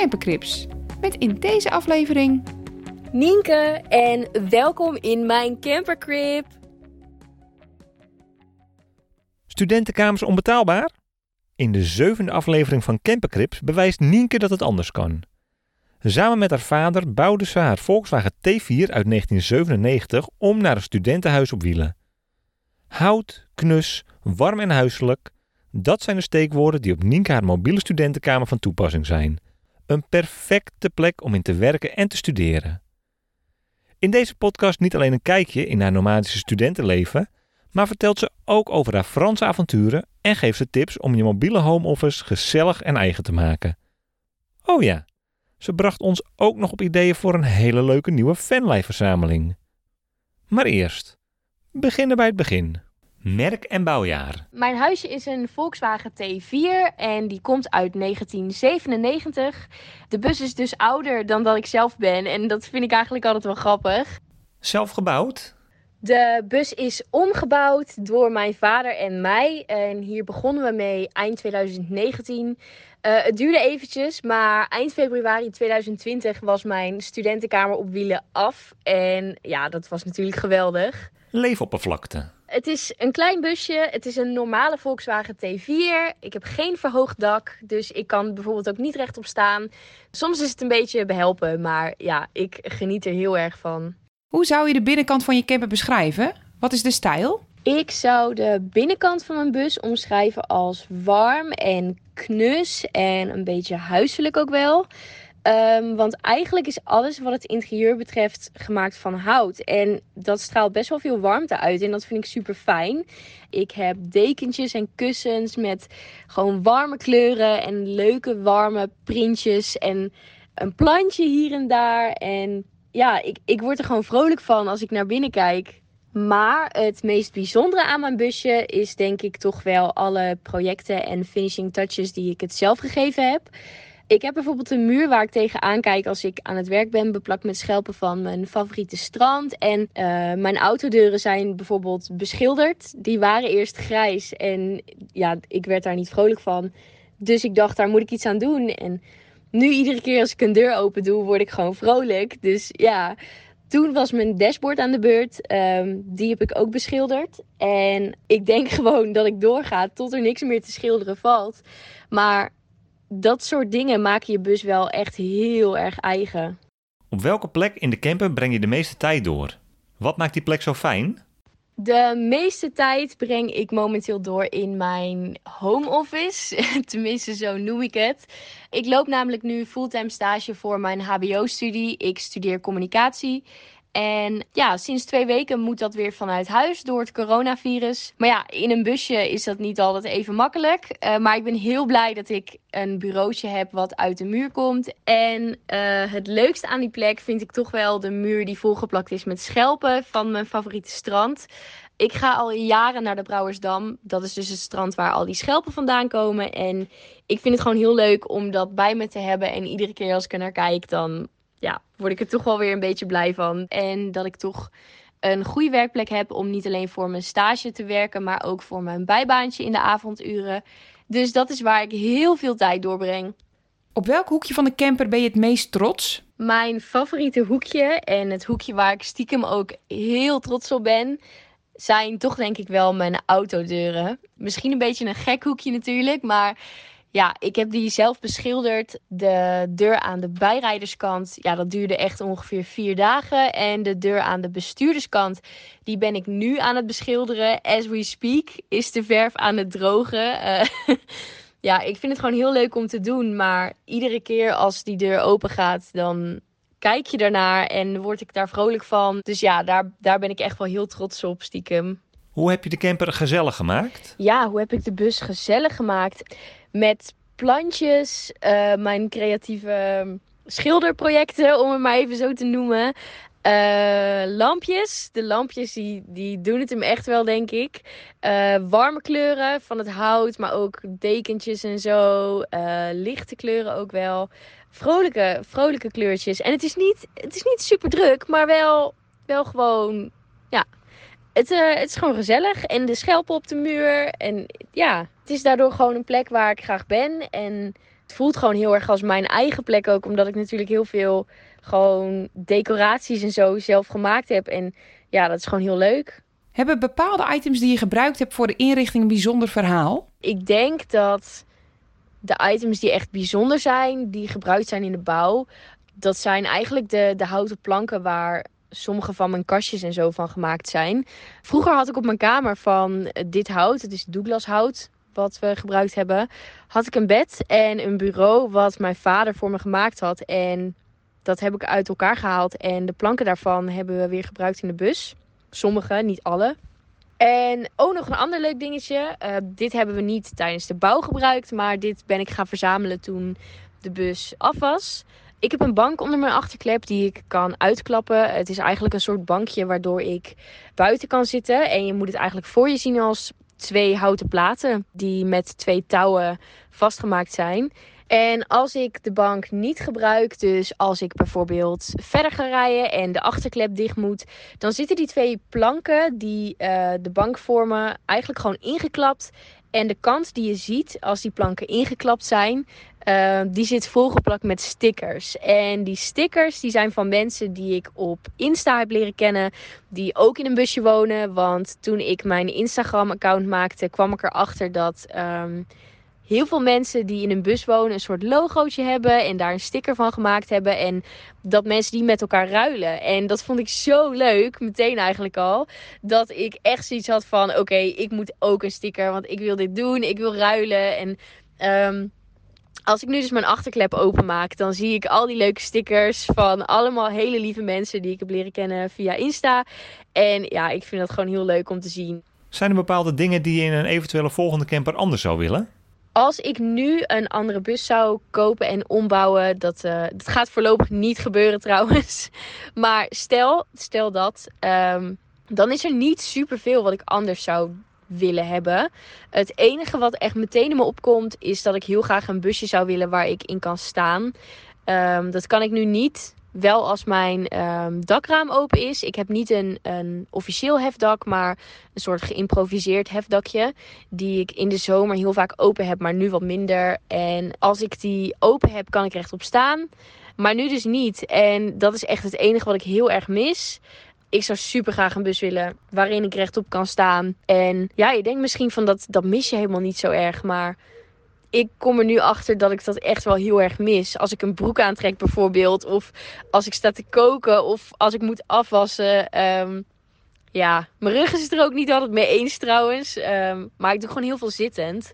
Campercrips. Met in deze aflevering Nienke en welkom in mijn campercrip. Studentenkamers onbetaalbaar? In de zevende aflevering van Campercrips bewijst Nienke dat het anders kan. Samen met haar vader bouwde ze haar Volkswagen T4 uit 1997 om naar een studentenhuis op wielen. Hout, knus, warm en huiselijk, dat zijn de steekwoorden die op Nienke haar mobiele studentenkamer van toepassing zijn. Een perfecte plek om in te werken en te studeren. In deze podcast niet alleen een kijkje in haar nomadische studentenleven, maar vertelt ze ook over haar Franse avonturen en geeft ze tips om je mobiele home office gezellig en eigen te maken. Oh ja, ze bracht ons ook nog op ideeën voor een hele leuke nieuwe fanlife-verzameling. Maar eerst, beginnen bij het begin. Merk en bouwjaar. Mijn huisje is een Volkswagen T4 en die komt uit 1997. De bus is dus ouder dan dat ik zelf ben en dat vind ik eigenlijk altijd wel grappig. Zelf gebouwd? De bus is omgebouwd door mijn vader en mij. En hier begonnen we mee eind 2019. Uh, het duurde eventjes, maar eind februari 2020 was mijn studentenkamer op wielen af. En ja, dat was natuurlijk geweldig. Leefoppervlakte. Het is een klein busje. Het is een normale Volkswagen T4. Ik heb geen verhoogd dak, dus ik kan bijvoorbeeld ook niet rechtop staan. Soms is het een beetje behelpen, maar ja, ik geniet er heel erg van. Hoe zou je de binnenkant van je camper beschrijven? Wat is de stijl? Ik zou de binnenkant van mijn bus omschrijven als warm en knus en een beetje huiselijk ook wel. Um, want eigenlijk is alles wat het interieur betreft gemaakt van hout. En dat straalt best wel veel warmte uit. En dat vind ik super fijn. Ik heb dekentjes en kussens met gewoon warme kleuren en leuke warme printjes. En een plantje hier en daar. En ja, ik, ik word er gewoon vrolijk van als ik naar binnen kijk. Maar het meest bijzondere aan mijn busje is denk ik toch wel alle projecten en finishing touches die ik het zelf gegeven heb. Ik heb bijvoorbeeld een muur waar ik tegenaan kijk als ik aan het werk ben, beplakt met schelpen van mijn favoriete strand. En uh, mijn autodeuren zijn bijvoorbeeld beschilderd. Die waren eerst grijs en ja, ik werd daar niet vrolijk van. Dus ik dacht, daar moet ik iets aan doen. En nu iedere keer als ik een deur open doe, word ik gewoon vrolijk. Dus ja, toen was mijn dashboard aan de beurt. Um, die heb ik ook beschilderd. En ik denk gewoon dat ik doorga tot er niks meer te schilderen valt. Maar dat soort dingen maken je bus wel echt heel erg eigen. Op welke plek in de camper breng je de meeste tijd door? Wat maakt die plek zo fijn? De meeste tijd breng ik momenteel door in mijn home office. Tenminste, zo noem ik het. Ik loop namelijk nu fulltime stage voor mijn HBO-studie. Ik studeer communicatie. En ja, sinds twee weken moet dat weer vanuit huis door het coronavirus. Maar ja, in een busje is dat niet altijd even makkelijk. Uh, maar ik ben heel blij dat ik een bureautje heb wat uit de muur komt. En uh, het leukste aan die plek vind ik toch wel de muur die volgeplakt is met schelpen van mijn favoriete strand. Ik ga al jaren naar de Brouwersdam. Dat is dus het strand waar al die schelpen vandaan komen. En ik vind het gewoon heel leuk om dat bij me te hebben. En iedere keer als ik er naar kijk, dan ja, word ik er toch wel weer een beetje blij van. En dat ik toch een goede werkplek heb om niet alleen voor mijn stage te werken, maar ook voor mijn bijbaantje in de avonduren. Dus dat is waar ik heel veel tijd doorbreng. Op welk hoekje van de camper ben je het meest trots? Mijn favoriete hoekje en het hoekje waar ik stiekem ook heel trots op ben, zijn toch denk ik wel mijn autodeuren. Misschien een beetje een gek hoekje natuurlijk, maar ja, ik heb die zelf beschilderd. De deur aan de bijrijderskant, ja, dat duurde echt ongeveer vier dagen. En de deur aan de bestuurderskant, die ben ik nu aan het beschilderen. As we speak is de verf aan het drogen. Uh, ja, ik vind het gewoon heel leuk om te doen. Maar iedere keer als die deur open gaat, dan kijk je daarnaar en word ik daar vrolijk van. Dus ja, daar, daar ben ik echt wel heel trots op, stiekem. Hoe heb je de camper gezellig gemaakt? Ja, hoe heb ik de bus gezellig gemaakt? Met plantjes, uh, mijn creatieve schilderprojecten, om het maar even zo te noemen. Uh, lampjes. De lampjes die, die doen het hem echt wel, denk ik. Uh, warme kleuren van het hout, maar ook dekentjes en zo. Lichte kleuren ook wel. Vrolijke, vrolijke kleurtjes. En het is niet, het is niet super druk, maar wel, wel gewoon. Het, het is gewoon gezellig. En de schelpen op de muur. En ja, het is daardoor gewoon een plek waar ik graag ben. En het voelt gewoon heel erg als mijn eigen plek ook, omdat ik natuurlijk heel veel gewoon decoraties en zo zelf gemaakt heb. En ja, dat is gewoon heel leuk. Hebben bepaalde items die je gebruikt hebt voor de inrichting een bijzonder verhaal? Ik denk dat de items die echt bijzonder zijn, die gebruikt zijn in de bouw, dat zijn eigenlijk de, de houten planken waar sommige van mijn kastjes en zo van gemaakt zijn. Vroeger had ik op mijn kamer van dit hout, het is Douglas hout, wat we gebruikt hebben, had ik een bed en een bureau wat mijn vader voor me gemaakt had. En dat heb ik uit elkaar gehaald. En de planken daarvan hebben we weer gebruikt in de bus. Sommige, niet alle. En ook nog een ander leuk dingetje. Uh, dit hebben we niet tijdens de bouw gebruikt. Maar dit ben ik gaan verzamelen toen de bus af was. Ik heb een bank onder mijn achterklep die ik kan uitklappen. Het is eigenlijk een soort bankje waardoor ik buiten kan zitten. En je moet het eigenlijk voor je zien als twee houten platen die met twee touwen vastgemaakt zijn. En als ik de bank niet gebruik, dus als ik bijvoorbeeld verder ga rijden en de achterklep dicht moet, dan zitten die twee planken die uh, de bank vormen eigenlijk gewoon ingeklapt. En de kant die je ziet als die planken ingeklapt zijn, uh, die zit volgeplakt met stickers. En die stickers die zijn van mensen die ik op Insta heb leren kennen, die ook in een busje wonen. Want toen ik mijn Instagram-account maakte, kwam ik erachter dat. Um, heel veel mensen die in een bus wonen een soort logootje hebben en daar een sticker van gemaakt hebben. En dat mensen die met elkaar ruilen. En dat vond ik zo leuk, meteen eigenlijk al, dat ik echt zoiets had van: oké, ik moet ook een sticker, want ik wil dit doen, ik wil ruilen. En um, als ik nu dus mijn achterklep openmaak, dan zie ik al die leuke stickers van allemaal hele lieve mensen die ik heb leren kennen via Insta. En ja, ik vind dat gewoon heel leuk om te zien. Zijn er bepaalde dingen die je in een eventuele volgende camper anders zou willen? Als ik nu een andere bus zou kopen en ombouwen, dat, uh, dat gaat voorlopig niet gebeuren trouwens. Maar stel, stel dat, um, dan is er niet superveel wat ik anders zou willen hebben. Het enige wat echt meteen in me opkomt, is dat ik heel graag een busje zou willen waar ik in kan staan. Um, dat kan ik nu niet wel als mijn um, dakraam open is. Ik heb niet een, een officieel hefdak, maar een soort geïmproviseerd hefdakje. Die ik in de zomer heel vaak open heb, maar nu wat minder. En als ik die open heb, kan ik rechtop staan. Maar nu dus niet. En dat is echt het enige wat ik heel erg mis. Ik zou super graag een bus willen waarin ik rechtop kan staan. En ja, je denkt misschien van dat, dat mis je helemaal niet zo erg. Maar ik kom er nu achter dat ik dat echt wel heel erg mis. Als ik een broek aantrek bijvoorbeeld. Of als ik sta te koken. Of als ik moet afwassen. Um, ja, mijn rug is het er ook niet altijd mee eens trouwens. Um, maar ik doe gewoon heel veel zittend.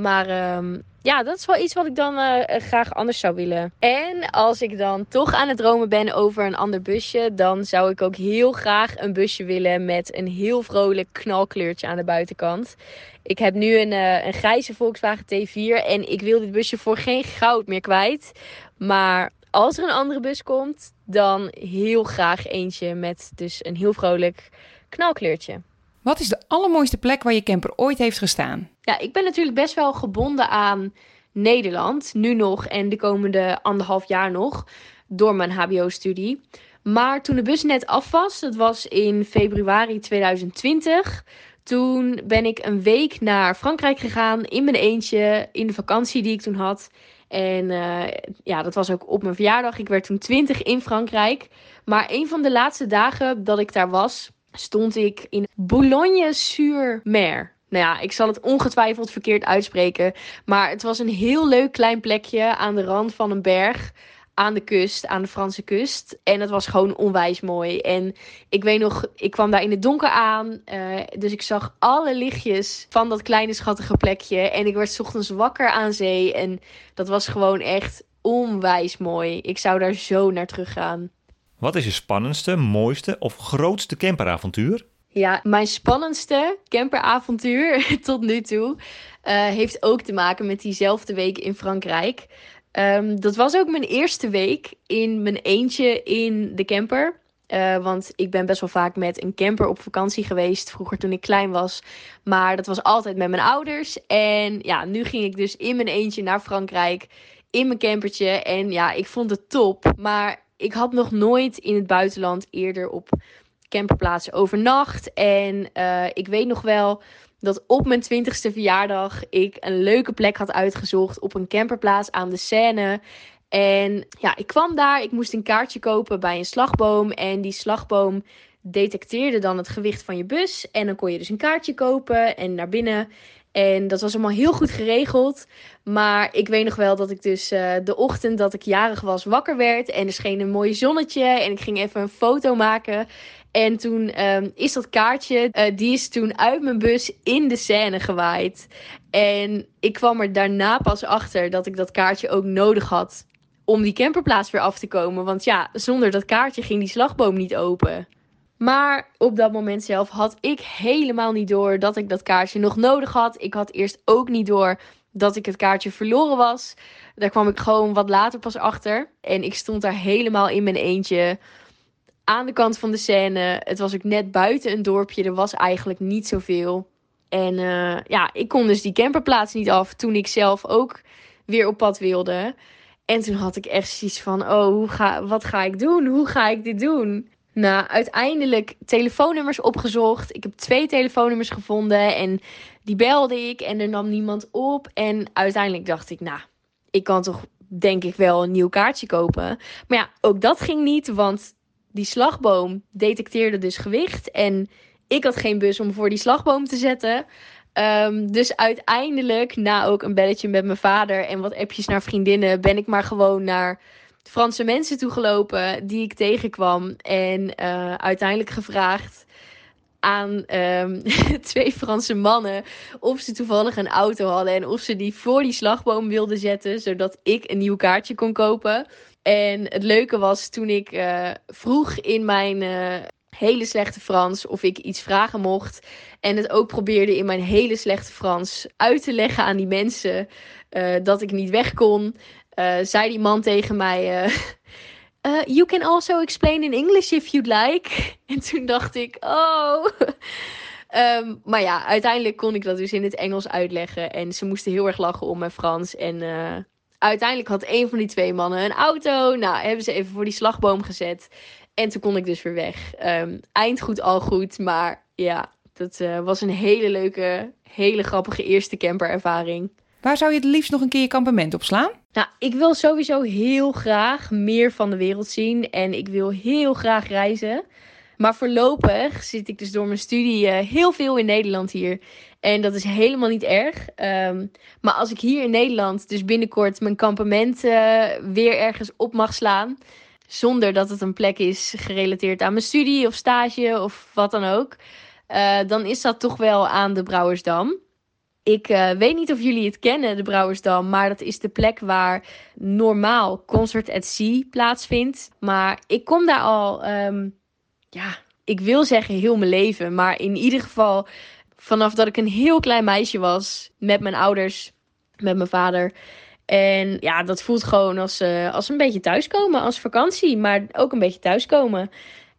Maar um, ja, dat is wel iets wat ik dan uh, graag anders zou willen. En als ik dan toch aan het dromen ben over een ander busje, dan zou ik ook heel graag een busje willen met een heel vrolijk knalkleurtje aan de buitenkant. Ik heb nu een, uh, een grijze Volkswagen T4 en ik wil dit busje voor geen goud meer kwijt. Maar als er een andere bus komt, dan heel graag eentje met dus een heel vrolijk knalkleurtje. Wat is de allermooiste plek waar je camper ooit heeft gestaan? Ja, ik ben natuurlijk best wel gebonden aan Nederland, nu nog en de komende anderhalf jaar nog, door mijn HBO-studie. Maar toen de bus net af was, dat was in februari 2020, toen ben ik een week naar Frankrijk gegaan in mijn eentje, in de vakantie die ik toen had. En uh, ja, dat was ook op mijn verjaardag. Ik werd toen 20 in Frankrijk. Maar een van de laatste dagen dat ik daar was, stond ik in Boulogne-sur-Mer. Nou ja, ik zal het ongetwijfeld verkeerd uitspreken. Maar het was een heel leuk klein plekje aan de rand van een berg. Aan de kust, aan de Franse kust. En het was gewoon onwijs mooi. En ik weet nog, ik kwam daar in het donker aan. Uh, dus ik zag alle lichtjes van dat kleine schattige plekje. En ik werd ochtends wakker aan zee. En dat was gewoon echt onwijs mooi. Ik zou daar zo naar terug gaan. Wat is je spannendste, mooiste of grootste camperavontuur? Ja, mijn spannendste camperavontuur tot nu toe uh, heeft ook te maken met diezelfde week in Frankrijk. Ehm, dat was ook mijn eerste week in mijn eentje in de camper. Uh, want ik ben best wel vaak met een camper op vakantie geweest. Vroeger toen ik klein was. Maar dat was altijd met mijn ouders. En ja, nu ging ik dus in mijn eentje naar Frankrijk. In mijn campertje. En ja, ik vond het top. Maar ik had nog nooit in het buitenland eerder op camperplaatsen overnacht. En uh, ik weet nog wel dat op mijn 20ste verjaardag ik een leuke plek had uitgezocht op een camperplaats aan de Seine. En ja, ik kwam daar. Ik moest een kaartje kopen bij een slagboom. En die slagboom detecteerde dan het gewicht van je bus. En dan kon je dus een kaartje kopen en naar binnen. En dat was allemaal heel goed geregeld. Maar ik weet nog wel dat ik dus uh, de ochtend dat ik jarig was wakker werd. En er scheen een mooi zonnetje. En ik ging even een foto maken. En toen um, is dat kaartje, uh, die is toen uit mijn bus in de scène gewaaid. En ik kwam er daarna pas achter dat ik dat kaartje ook nodig had om die camperplaats weer af te komen. Want ja, zonder dat kaartje ging die slagboom niet open. Maar op dat moment zelf had ik helemaal niet door dat ik dat kaartje nog nodig had. Ik had eerst ook niet door dat ik het kaartje verloren was. Daar kwam ik gewoon wat later pas achter. En ik stond daar helemaal in mijn eentje. Aan de kant van de scène. Het was ook net buiten een dorpje. Er was eigenlijk niet zoveel. En uh, ja, ik kon dus die camperplaats niet af toen ik zelf ook weer op pad wilde. En toen had ik echt zoiets van: oh, hoe ga, wat ga ik doen? Hoe ga ik dit doen? Nou, uiteindelijk telefoonnummers opgezocht. Ik heb twee telefoonnummers gevonden en die belde ik en er nam niemand op. En uiteindelijk dacht ik, nou, ik kan toch denk ik wel een nieuw kaartje kopen. Maar ja, ook dat ging niet, want die slagboom detecteerde dus gewicht. En ik had geen bus om voor die slagboom te zetten. Um, dus uiteindelijk, na ook een belletje met mijn vader en wat appjes naar vriendinnen, ben ik maar gewoon naar Franse mensen toegelopen die ik tegenkwam. En uh, uiteindelijk gevraagd aan um, twee Franse mannen of ze toevallig een auto hadden en of ze die voor die slagboom wilden zetten, zodat ik een nieuw kaartje kon kopen. En het leuke was toen ik uh, vroeg in mijn uh, hele slechte Frans of ik iets vragen mocht. En het ook probeerde in mijn hele slechte Frans uit te leggen aan die mensen dat ik niet weg kon. Uh, zei die man tegen mij: uh, You can also explain in English if you'd like. En toen dacht ik: Oh. um, maar ja, uiteindelijk kon ik dat dus in het Engels uitleggen. En ze moesten heel erg lachen om mijn Frans. En uiteindelijk had een van die twee mannen een auto. Nou, hebben ze even voor die slagboom gezet. En toen kon ik dus weer weg. Um, eind goed, al goed. Maar ja, dat was een hele leuke, hele grappige eerste camperervaring. Waar zou je het liefst nog een keer je kampement op slaan? Nou, ik wil sowieso heel graag meer van de wereld zien. En ik wil heel graag reizen. Maar voorlopig zit ik dus door mijn studie uh, heel veel in Nederland hier. En dat is helemaal niet erg. Um, maar als ik hier in Nederland dus binnenkort mijn kampement uh, weer ergens op mag slaan zonder dat het een plek is gerelateerd aan mijn studie of stage of wat dan ook, uh, dan is dat toch wel aan de Brouwersdam. Ik uh, weet niet of jullie het kennen, de Brouwersdam, maar dat is de plek waar normaal Concert at Sea plaatsvindt. Maar ik kom daar al, um, ja, ik wil zeggen heel mijn leven, maar in ieder geval vanaf dat ik een heel klein meisje was met mijn ouders, met mijn vader. En ja, dat voelt gewoon als, uh, als een beetje thuiskomen, als vakantie, maar ook een beetje thuiskomen.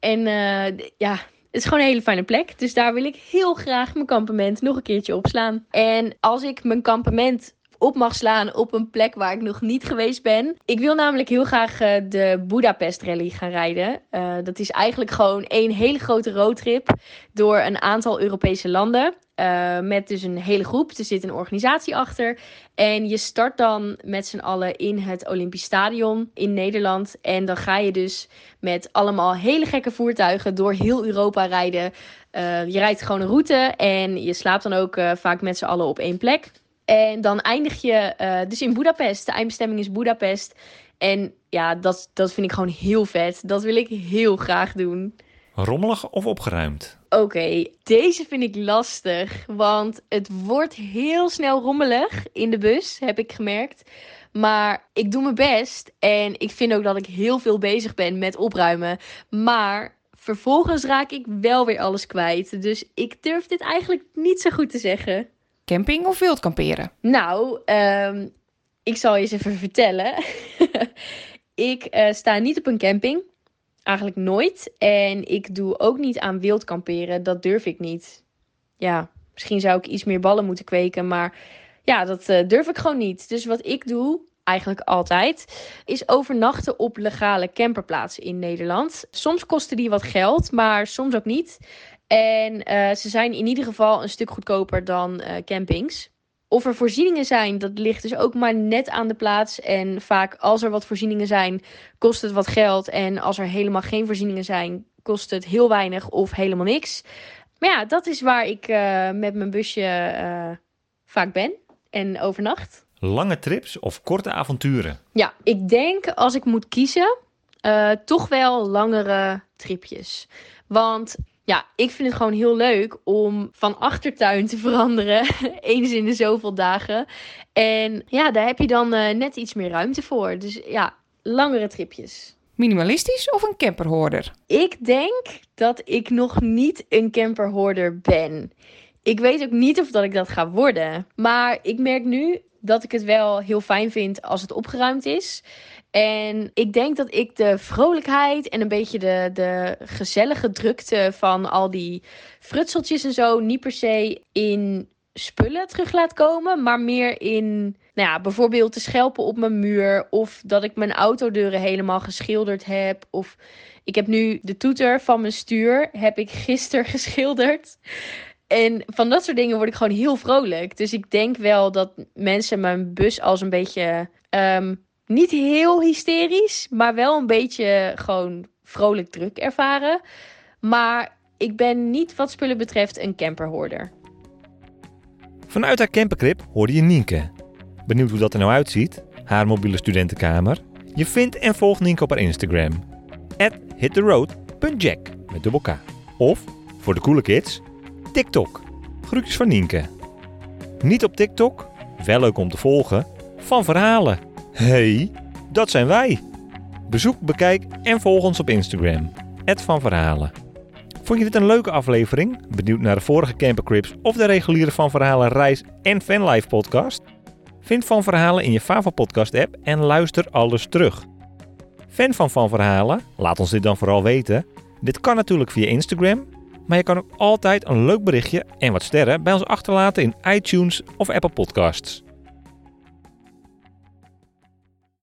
En uh, ja, is gewoon een hele fijne plek. Dus daar wil ik heel graag mijn kampement nog een keertje opslaan. En als ik mijn kampement op mag slaan op een plek waar ik nog niet geweest ben. Ik wil namelijk heel graag uh, de Budapest Rally gaan rijden. Uh, dat is eigenlijk gewoon één hele grote roadtrip door een aantal Europese landen. Uh, met dus een hele groep. Er zit een organisatie achter. En je start dan met z'n allen in het Olympisch Stadion in Nederland. En dan ga je dus met allemaal hele gekke voertuigen door heel Europa rijden. Uh, je rijdt gewoon een route en je slaapt dan ook uh, vaak met z'n allen op één plek. En dan eindig je dus in Budapest. De eindbestemming is Budapest. En ja, dat, dat vind ik gewoon heel vet. Dat wil ik heel graag doen. Rommelig of opgeruimd? Oké, okay, deze vind ik lastig. Want het wordt heel snel rommelig in de bus, heb ik gemerkt. Maar ik doe mijn best. En ik vind ook dat ik heel veel bezig ben met opruimen. Maar vervolgens raak ik wel weer alles kwijt. Dus ik durf dit eigenlijk niet zo goed te zeggen. Camping of wild kamperen? Nou, um, ik zal je eens even vertellen. ik eh, sta niet op een camping. Eigenlijk nooit. En ik doe ook niet aan wild kamperen. Dat durf ik niet. Ja, misschien zou ik iets meer ballen moeten kweken. Maar ja, dat eh, durf ik gewoon niet. Dus wat ik doe, eigenlijk altijd, is overnachten op legale camperplaatsen in Nederland. Soms kosten die wat geld, maar soms ook niet. En eh, ze zijn in ieder geval een stuk goedkoper dan uh, campings. Of er voorzieningen zijn, dat ligt dus ook maar net aan de plaats. En vaak als er wat voorzieningen zijn, kost het wat geld. En als er helemaal geen voorzieningen zijn, kost het heel weinig of helemaal niks. Maar ja, dat is waar ik uh, met mijn busje vaak ben en overnacht. Lange trips of korte avonturen? Ja, ik denk als ik moet kiezen, uh, toch wel langere tripjes. Want ja, ik vind het gewoon heel leuk om van achtertuin te veranderen. eens in de zoveel dagen. En ja, daar heb je dan uh, net iets meer ruimte voor. Dus ja, langere tripjes. Minimalistisch of een camperhoorder? Ik denk dat ik nog niet een camperhoorder ben. Ik weet ook niet of dat ik dat ga worden. Maar ik merk nu dat ik het wel heel fijn vind als het opgeruimd is. En ik denk dat ik de vrolijkheid en een beetje de, de gezellige drukte van al die frutseltjes en zo niet per se in spullen terug laat komen, maar meer in, nou ja, bijvoorbeeld de schelpen op mijn muur of dat ik mijn autodeuren helemaal geschilderd heb of ik heb nu de toeter van mijn stuur heb ik gisteren geschilderd. En van dat soort dingen word ik gewoon heel vrolijk. Dus ik denk wel dat mensen mijn bus als een beetje. Um, niet heel hysterisch, maar wel een beetje gewoon vrolijk druk ervaren. Maar ik ben niet wat spullen betreft een camperhoorder. Vanuit haar campercrip hoorde je Nienke. Benieuwd hoe dat er nou uitziet? Haar mobiele studentenkamer? Je vindt en volgt Nienke op haar Instagram. At hittheroad.jack met dubbel K. Of, voor de coole kids, TikTok. Groetjes van Nienke. Niet op TikTok, wel leuk om te volgen, van verhalen. hey, dat zijn wij. Bezoek, bekijk en volg ons op Instagram. van Verhalen. Vond je dit een leuke aflevering? Benieuwd naar de vorige Campercrips of de reguliere Van Verhalen reis- en fanlife podcast? Vind Van Verhalen in je Favo podcast app en luister alles terug. Fan van Van Verhalen? Laat ons dit dan vooral weten. Dit kan natuurlijk via Instagram, maar je kan ook altijd een leuk berichtje en wat sterren bij ons achterlaten in iTunes of Apple Podcasts.